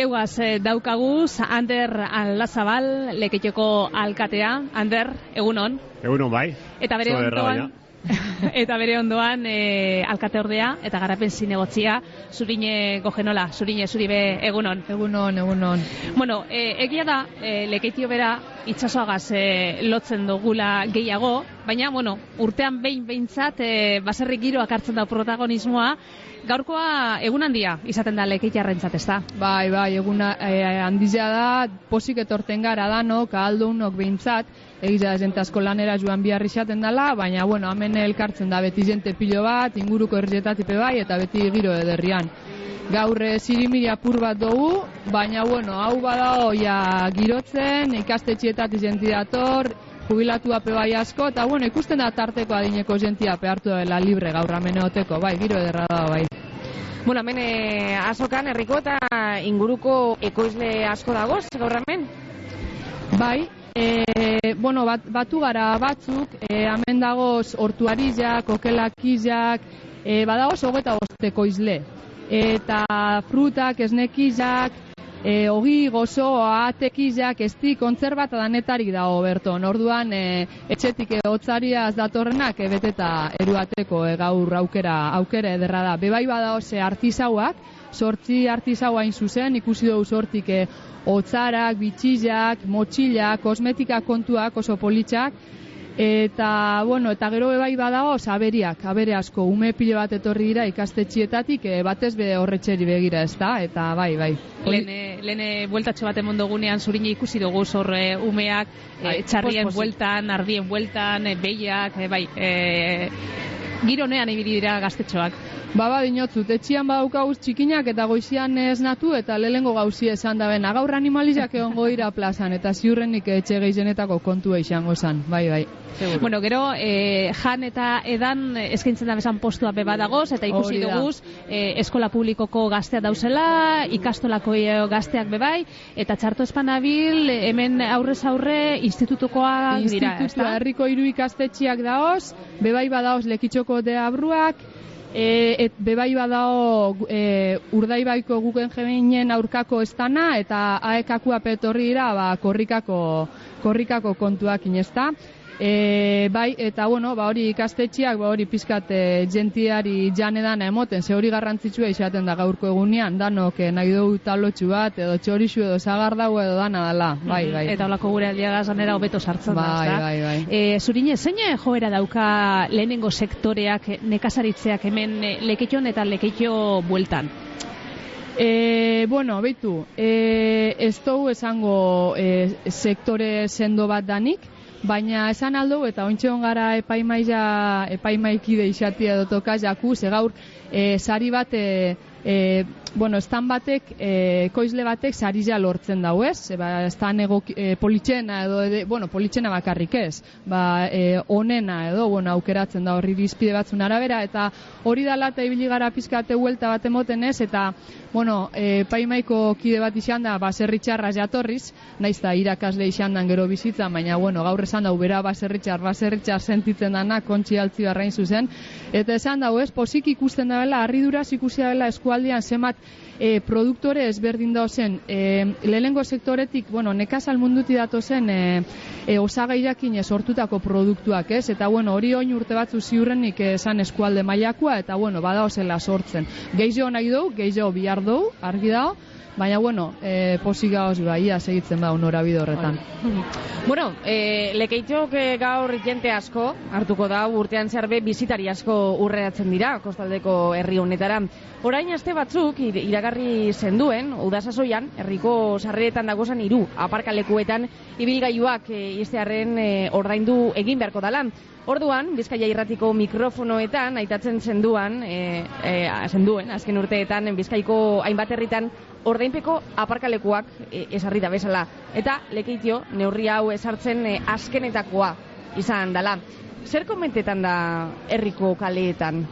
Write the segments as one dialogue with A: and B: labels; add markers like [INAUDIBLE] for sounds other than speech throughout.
A: Geuaz eh, daukaguz, Ander Alazabal, leketxoko alkatea. Ander, egunon.
B: Egunon bai.
A: Eta bere ondoan, [LAUGHS] eta bere ondoan e, alkate ordea eta garapen zinegotzia zurine gogenola, zurine zuri be egunon.
C: Egunon, egunon.
A: Bueno, e, egia da, e, leketio bera itxasoagaz e, lotzen dugula gehiago, baina, bueno, urtean behin behintzat e, baserri giroak hartzen da protagonismoa, Gaurkoa egun handia izaten da lekeitarrentzat, ez da?
C: Bai, bai, egun e, handia da, posik etorten gara danok, aldunok behintzat, egiza jentazko lanera joan biharri izaten dela, baina, bueno, hemen elkartzen da beti jente pilo bat, inguruko errietatipe bai, eta beti giro ederrian. Gaur zirimiri apur bat dugu, baina, bueno, hau badao, ja, girotzen, ikastetxietat izenti dator, jubilatu ape bai asko, eta, bueno, ikusten da tarteko adineko jentia hartu dela libre gaur ameneoteko, bai, giro ederra da, bai.
A: Bueno, hemen eh, azokan, herriko eta inguruko ekoizle asko dagoz, gaur hemen?
C: Bai, e, bueno, bat, batu gara batzuk, e, hemen dagoz ortuarizak, okelakizak, e, badagoz hogeta osteko izle. Eta frutak, esnekizak, e, ogi, gozo, atekizak, esti, kontzerbat danetarik dago berton. Orduan, e, etxetik hotzariaz datorrenak, e, beteta eruateko e, gaur aukera, aukera ederra da. Bebai badagoz e, artizauak, sortzi artizau hain zuzen, ikusi dugu sortik e, otzarak, bitxillak, motxillak, kosmetika kontuak oso politxak, eta, bueno, eta gero bai badago, aberiak, abere asko, ume pile bat etorri dira ikastetxietatik, e, batez be horretxeri begira ez da, eta bai, bai.
A: Lene, lene bueltatxo bat emondo gunean zurine ikusi dugu zorre umeak, e, txarrien bueltan, ardien bueltan, e, behiak, e, bai, e, gironean ibili dira gaztetxoak.
C: Baba dinotzu, etxian badaukauz txikinak eta goizian esnatu eta lehengo gauzi esan da bena. Gaur animalizak egon goira plazan eta ziurrenik etxe gehizenetako kontua izango zan. Bai, bai.
A: Bueno, gero, e, jan eta edan eskaintzen da bezan postua beba dagoz eta ikusi duguz e, eskola publikoko gaztea dauzela, ikastolako gazteak bebai, eta txarto espanabil hemen aurrez aurre institutukoa dira.
C: Institutua, herriko hiru ikastetxiak daoz, bebai badaoz lekitxoko deabruak, E, et bebai badao e, urdaibaiko guken jeminen aurkako estana eta aekakua petorri dira ba, korrikako, korrikako kontuak inezta. E, bai, eta bueno, ba hori ikastetxiak, ba hori pizkat e, jentiari janedan emoten, ze hori garrantzitsua izaten da gaurko egunean, danok e, nahi dugu talotxu bat, edo txorixu edo zagar dago edo dana dela, bai, bai.
A: Eta holako gure aldiaga zanera hobeto sartzen
C: bai,
A: da,
C: bai, bai.
A: E, zurine, zein joera dauka lehenengo sektoreak, nekazaritzeak hemen e, lekeion eta lekeitio bueltan?
C: E, bueno, beitu, e, ez dugu esango e, sektore sendo bat danik, Baina esan aldo eta ointxe gara epaimaia epaimaikide izatia dotoka jaku, ze gaur e, sari bat e, e, bueno, estan batek, e, koizle batek sarila lortzen dau ez, e, ba, estan ego e, politxena edo, ede, bueno, politxena bakarrik ez, ba, e, onena edo, bueno, aukeratzen da horri bizpide batzun arabera, eta hori dala eta ibili gara pizkate huelta bat emoten ez, eta, bueno, e, paimaiko kide bat izan da, baserritxarra jatorriz, naiz da irakasle izan dan gero bizitzan, baina, bueno, gaur esan da, ubera baserritxar, baserritxar sentitzen dana, kontxi altzi barrain zuzen, eta esan da, ez, posik ikusten da bela, harriduraz ikusi da bela eskualdian zemat e, produktore ezberdin da zen e, lehenengo sektoretik, bueno, nekazal munduti dato zen e, e, osagairakin sortutako produktuak, ez? Eta, bueno, hori oin urte batzu ziurrenik esan eskualde mailakoa eta, bueno, bada zela sortzen. Gehiago nahi dugu, gehiago bihar dugu, argi dago, Baina, bueno, e, posik gauz bai, segitzen ba, unora horretan. [LAUGHS]
A: bueno, e, lekeitzok gaur jente asko, hartuko da, urtean zerbe bizitari asko urreatzen dira, kostaldeko herri honetara. Orain aste batzuk, iragarri zenduen, udasazoian, herriko sarreretan dagozan iru, aparkalekuetan, ibilgaiuak e, iztearen e, ordaindu egin beharko dalan. Orduan, Bizkaia irratiko mikrofonoetan aitatzen zenduan, e, e, zenduen, azken urteetan Bizkaiko hainbat herritan ordainpeko aparkalekuak e, esarri da bezala eta lekeitio neurri hau esartzen e, azkenetakoa izan dala. Zer komentetan da herriko kaleetan?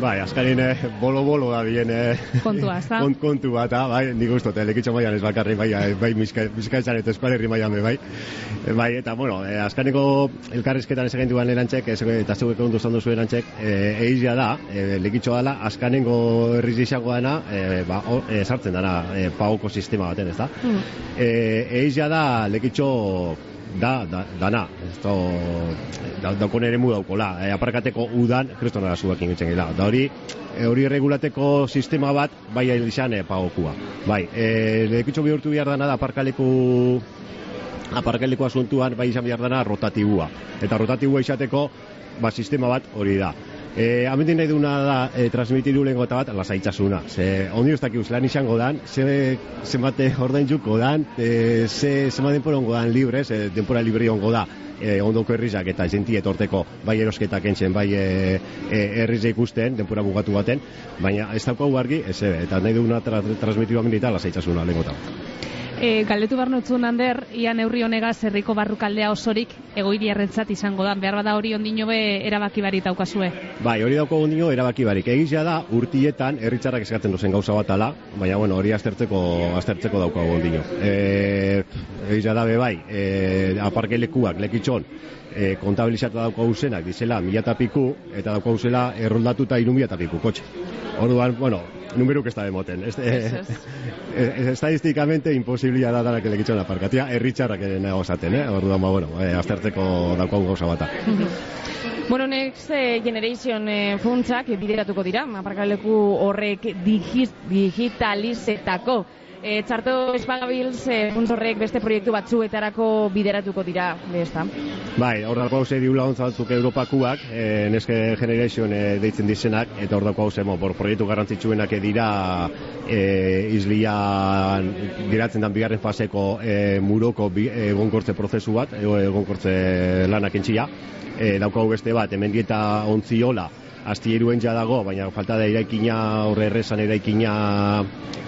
B: Bai, azkarin eh, bolo-bolo da bien eh,
A: kontua, ez da?
B: Kont, kontu bat, ah, bai, nik uste, lekitxo maian ez bakarri, bai, eh, bai, bizkaitzan eta espalerri maian, bai. E, bai, eta, bueno, e, azkaneko elkarrizketan ezagen duan erantzek, ez, eta zuek ondo zandu zuen erantzek, e, eizia da, e, lekitxo dala, azkanengo herriz izango dana, e, ba, o, e, sartzen dana, e, pagoko sistema baten, ez da? Mm. E, eizia da, lekitxo da, da, dana, ez da, daukon ere mu daukola, e, aparkateko udan, kristona da zuak ingitzen gila, da hori, e, hori regulateko sistema bat, bai izan e, pagokua, bai, e, lekitxo bihurtu behar dana da, aparkaleku aparkaleko asuntuan bai izan behar dana rotatibua. Eta rotatibua izateko, ba, sistema bat hori da. E, Amendi nahi duna da e, transmitiru lehen gota bat lasaitasuna. Ze, ondi ustak lan izango dan, ze, ze mate ordain juko dan, e, ze, ze mate denpora ongo dan libre, ze denpora libre ongo da e, ondoko herrizak eta zentie etorteko bai erosketak entzen, bai e, e, ikusten, denpora bugatu baten, baina ez daukagu argi, ez eta nahi duguna tra, transmitiru amendita lasaitasuna lehen gota
A: E, galdetu behar nutzun hander, ia neurri honega zerriko barrukaldea osorik egoiri errentzat izango da. Behar bada hori ondino be erabaki barik daukazue.
B: Bai, hori dauko ondino erabaki barik. Egizia da, urtietan herritzarrak eskatzen dozen gauza bat ala, baina bueno, hori aztertzeko, aztertzeko dauko ondino. E, egizia da, be bai, e, aparke lekuak, lekitxon, e, kontabilizatu dauko hausenak, dizela, mila piku, eta dauko hausela erroldatuta iru mila piku, kotxe. Orduan, bueno, numeruk ez da demoten. Ez, eh, eh, [LAUGHS] estadistikamente imposibilia da dara kelekitxo aparkatia, erritxarrak ere nago esaten, eh? Orduan, ba, bueno, eh, aztertzeko daukagu gauza bata. [LAUGHS]
A: Bueno, Next eh, Generation eh, funtsak bideratuko dira, aparkaleku horrek digitalizetako e, txarto espagabils e, horrek beste proiektu batzuetarako bideratuko dira, ezta?
B: Bai, hor dago hause diula batzuk Europakuak, e, neske generation e, deitzen dizenak, eta hor dago hause, por proiektu garrantzitsuenak dira e, izlian geratzen dan bigarren faseko e, muroko egonkortze prozesu bat, egonkortze lanak entxia, e, daukagu beste bat, hemen dieta ontziola, astieruen ja dago, baina falta da iraikina, horre errezan iraikina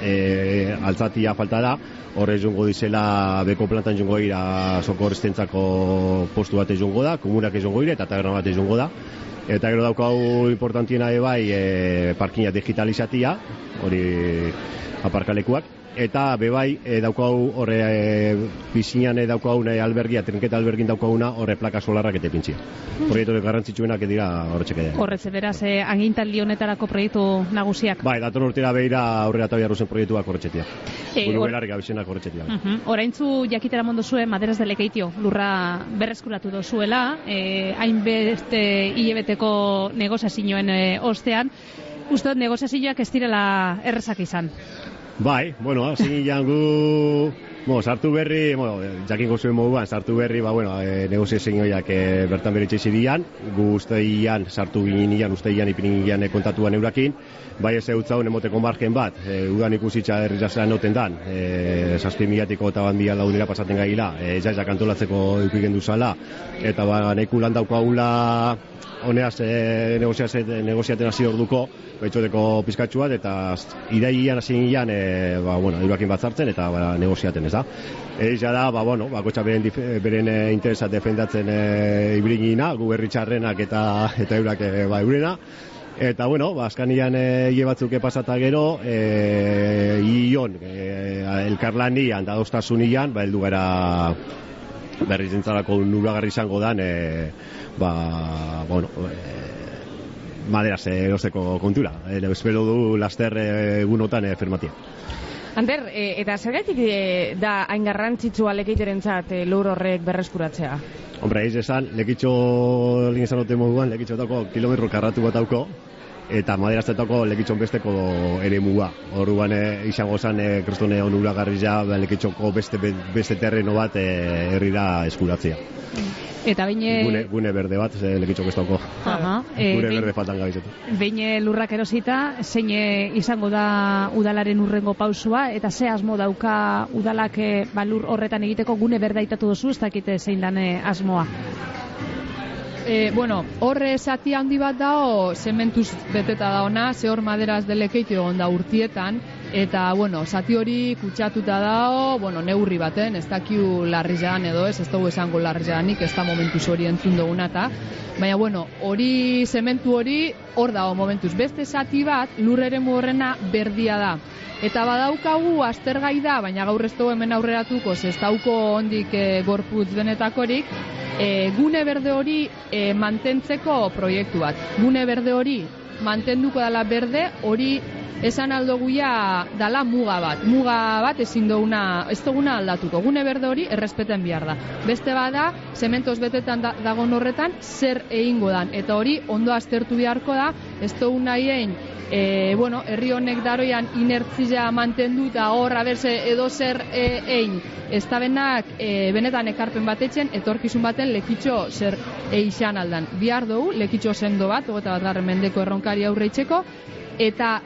B: e, altzatia falta da, horre jungo dizela beko plantan jungo ira sokorrestentzako postu bat jungo da, komunak jungo ira eta taberna bat jungo da. Eta gero daukau importantiena bai e, parkina digitalizatia, hori aparkalekuak, eta bebai e, daukau horre e, bizinan e, daukau nahi albergia, trenketa albergin daukauna horre plaka solarrak eta pintzia. Hmm. Proiektu garrantzitsuenak dira horretxek edo.
A: Horretze, beraz, e, angintan lionetarako proiektu nagusiak.
B: Bai, dator urtera behira aurrera eta biharru zen proiektuak horretxetia. E, Guru or... belarrik abizenak horretxetia. Uh
A: -huh. Oraintzu jakitera mondo zuen, maderaz delekeitio, lurra berreskuratu dozuela, e, hainbeste hilebeteko negozazioen e, ostean, Uste, negozazioak ez direla errezak izan.
B: Bai, bueno, hasi jangu Bueno, sartu berri, bueno, jakin gozuen moduan, sartu berri, ba, bueno, e, negozio zeinoiak e, bertan beritxe zirian, gu usteian, sartu ginen ian, usteian ipinin gian e, kontatuan eurakin, bai ez eutza honen moteko margen bat, e, udan ikusitza errizazera noten dan, e, saspi miliatiko eta bandia launera pasaten gaila, e, jaizak antolatzeko eukigen duzala, eta ba, neku lan daukagula honeaz e, negoziaten hasi orduko, betxoteko pizkatxu bat, eta iraian hasi ginean, e, ba, bueno, iruakin bat zartzen, eta ba, negoziaten, ez da. Eixa da, ba, bueno, ba, kotxa beren, beren e, interesat defendatzen e, ibringina, gu berritxarrenak eta, eta eurak e, ba, eurena, Eta, bueno, ba, askanian e, batzuk epasata gero, e, ion, e, elkarlanian, da dostasunian, ba, eldu gara berri zentzalako nuragarri izango dan, e, ba, bueno, e, maderaz erosteko kontura. E, espero du laster egunotan e, firmatia.
A: Ander, e, eta zergatik e, da hain garrantzitsua lekeiteren zat e, lur horrek berreskuratzea?
B: Hombre, ez esan, lekitxo lingin esan moduan, lekitxo dako kilometro karratu bat dauko, eta maderaztetako lekitxon besteko ere mua. Horruan e, izango zen e, kristone onura garrizia ba, lekitxoko beste, beste terreno bat e, herrira eskuratzea.
A: Eta baina...
B: Gune, gune berde bat, ze lekitxok ez dauko. gune berde faltan gabizetu.
A: Baina lurrak erosita, zein izango da udalaren urrengo pausua, eta ze asmo dauka udalak balur horretan egiteko gune berde aitatu duzu, ez dakite zein dane asmoa?
C: E, bueno, horre zati handi bat dao, zementuz beteta da ona, ze hor maderaz delekeitu egon da urtietan, eta, bueno, zati hori kutsatuta dao, bueno, neurri baten, ez dakiu larri edo ez, ez dugu esango larri jaanik, ez da momentuz hori entzun duguna eta, baina, bueno, hori, zementu hori, hor dago momentuz. Beste zati bat, lurreren horrena berdia da. Eta badaukagu aztergai da, baina gaur ez dugu hemen aurreratuko, ez dauko ondik e, gorputz benetakorik, e, gune berde hori e, mantentzeko proiektu bat. Gune berde hori mantenduko dela berde, hori esan aldo guia dala muga bat. Muga bat ezin duguna, ez duguna aldatuko. Gune berde hori errespeten bihar da. Beste bada, sementos betetan da, dagon horretan, zer egingo dan. Eta hori, ondo aztertu beharko da, ez duguna hien, e, bueno, herri honek daroian inertzia mantendu eta hor aberse edo zer e, ein. Ez da benak e, benetan ekarpen batetzen, etorkizun baten lekitxo zer eixan aldan. Bihar dugu, lekitxo sendo bat, ogeta bat mendeko erronkari aurreitzeko, eta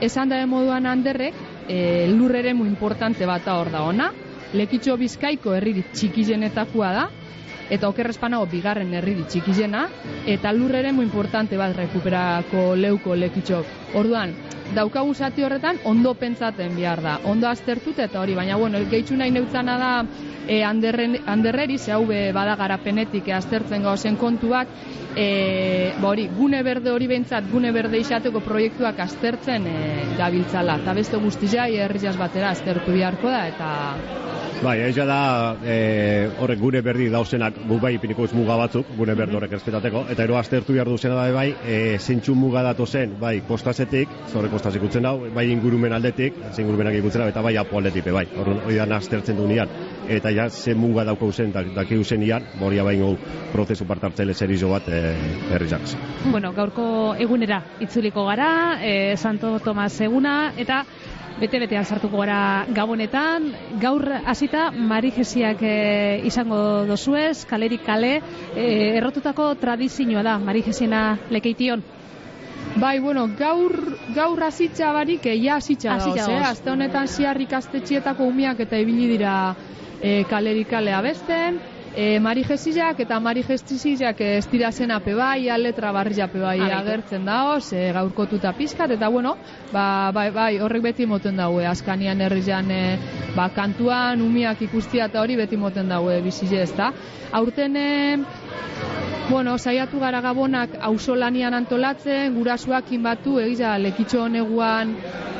C: esan da moduan handerrek, e, lurrere mu importante bat hor da ona, lekitxo bizkaiko herririk txikizenetakoa da, eta okerrespanago bigarren herriri txikizena, eta lurrere mu importante bat rekuperako leuko lekitxo. Orduan, daukagu zati horretan ondo pentsaten behar da, ondo aztertut eta hori, baina bueno, gehitzu nahi neutzana da e, anderren, anderreri, ze hau bada garapenetik e, aztertzen gauzen kontuak, e, ba hori, gune berde hori behintzat, gune berde izateko proiektuak aztertzen e, gabiltzala, eta beste guztizai herriaz batera aztertu beharko da, eta
B: Bai, egia da, e, horrek gure berdi dauzenak gu bai ipiniko ez muga batzuk, gure berdi horrek errespetateko, eta ero aztertu behar duzena da bai, e, zentsu muga datu zen, bai, kostazetik, zorre kostaz ikutzen dau, bai ingurumen aldetik, zein ingurumenak ikutzen eta bai apo aldetik, bai, hori da aztertzen du nian, eta ja, ze muga dauko zen, daki zen nian, boria bai prozesu partartzele zer izo bat, e,
A: Bueno, gaurko egunera, itzuliko gara, e, Santo Tomas eguna, eta bete-betean sartuko gara gabonetan. Gaur hasita Marijesiak e, izango dozuez, kalerik kale, e, errotutako tradizioa da Marijesiena lekeition.
C: Bai, bueno, gaur, gaur hasitza barik, ja hasitza da, eh? Azte honetan ziarrik astetxietako umiak eta ibili dira e, kalerik kale abesten, e, Mari Jesizak eta Mari Jesizak ez dira zen ape bai, letra barri ape bai agertzen da, ze gaurkotuta pizkat, eta bueno, ba, bai, bai, horrek beti moten daue, askanian herrian e, ba, kantuan, umiak ikustia eta hori beti moten daue bizize ez da. Aurten, e, bueno, saiatu gara gabonak ausolanian antolatzen, gurasuak inbatu, egiza, lekitxo honeguan,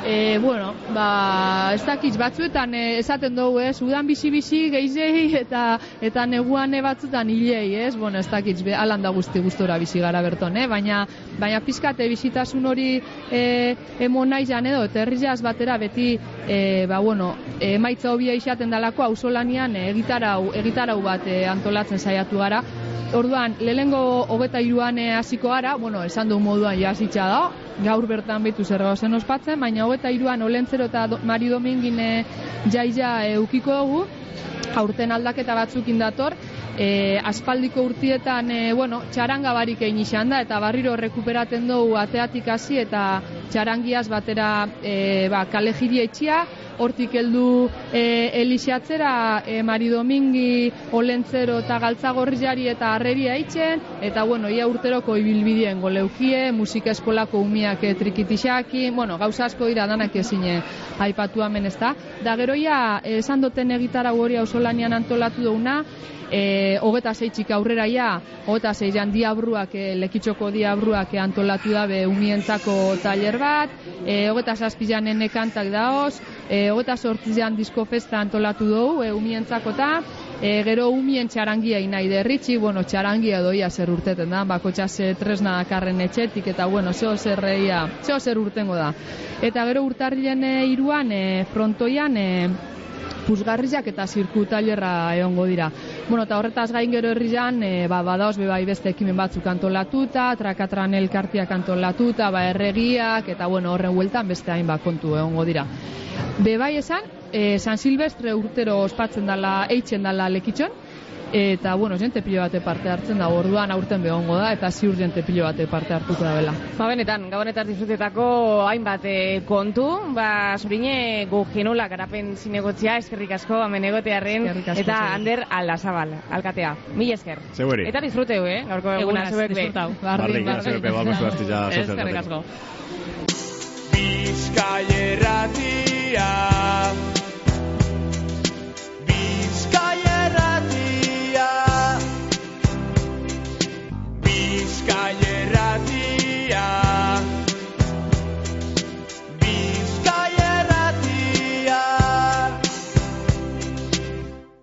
C: e, bueno, ba, ez dakiz, batzuetan e, esaten dugu, ez, udan bizi-bizi geizei [LAUGHS] eta eta neguan batzutan hilei, ez, bueno, ez dakiz, be, alanda guzti gustora bizi gara berton, eh? baina, baina pizkate bizitasun hori e, emon nahi jan edo, eta herri batera beti, e, ba, bueno, emaitza hobia izaten dalako, ausolanian e, egitarau, egitarau bat e, antolatzen saiatu gara, Orduan, lehengo hogeta iruan hasiko gara, bueno, esan du moduan jasitza da, gaur bertan betu zer zen ospatzen, baina hogeta iruan olentzero eta do, Mari Domingin jaia eukiko dugu, aurten aldaketa batzuk indator, e, aspaldiko urtietan, e, bueno, txaranga barik egin izan da, eta barriro rekuperaten dugu ateatik hasi eta txarangiaz batera e, ba, kale etxia, hortik heldu e, elixatzera e, Mari Domingi, Olentzero eta Galtzagorriari eta Arreria itzen, eta bueno, ia urteroko ibilbideen goleukie, musika eskolako umiak e, trikitixaki, bueno, gauza asko dira danak ezine aipatu hemen ez da. Da gero ia, esan duten egitara hori ausolanian antolatu duguna, e, hogeta zeitzik aurrera ja, hogeta zeitzan diabruak, e, lekitxoko diabruak e, antolatu dabe umientzako taller bat, e, hogeta zazpizan enekantak daoz, e, hogeta sortzizean disko festa antolatu dugu, e, umientzako ta, e, gero umien txarangia inai derritxi, bueno, txarangia doia zer urteten da, bako txase tresna dakarren etxetik, eta bueno, zeo zer reia, zeo zer urtengo da. Eta gero urtarrilen e, iruan, e, frontoian, e, puzgarriak eta zirku tailerra egongo dira. Bueno, eta horretaz gain gero herrian, e, ba, badaoz bebai beste ekimen batzuk antolatuta, trakatran elkartiak antolatuta, ba, erregiak, eta bueno, horren hueltan beste hainbat kontu egongo dira. Bebai esan, e, San Silvestre urtero ospatzen dala, eitzen dala lekitxon, eta bueno, jente pilo bate parte hartzen da, orduan aurten behongo da, eta ziur jente pilo bate parte hartuko da bela.
A: Ba, benetan, gabonetan disfrutetako hainbat eh, kontu, ba, zurine gu genula garapen zinegotzia, eskerrik asko, amen egotearen, eta Ander Aldazabal, alkatea. Mil esker.
B: Zeuri.
A: Eta disfruteu, eh? Gaurko eguna, zuek be.
B: Bardin. Eskerrik asko.
A: Bizkaierratik
D: herria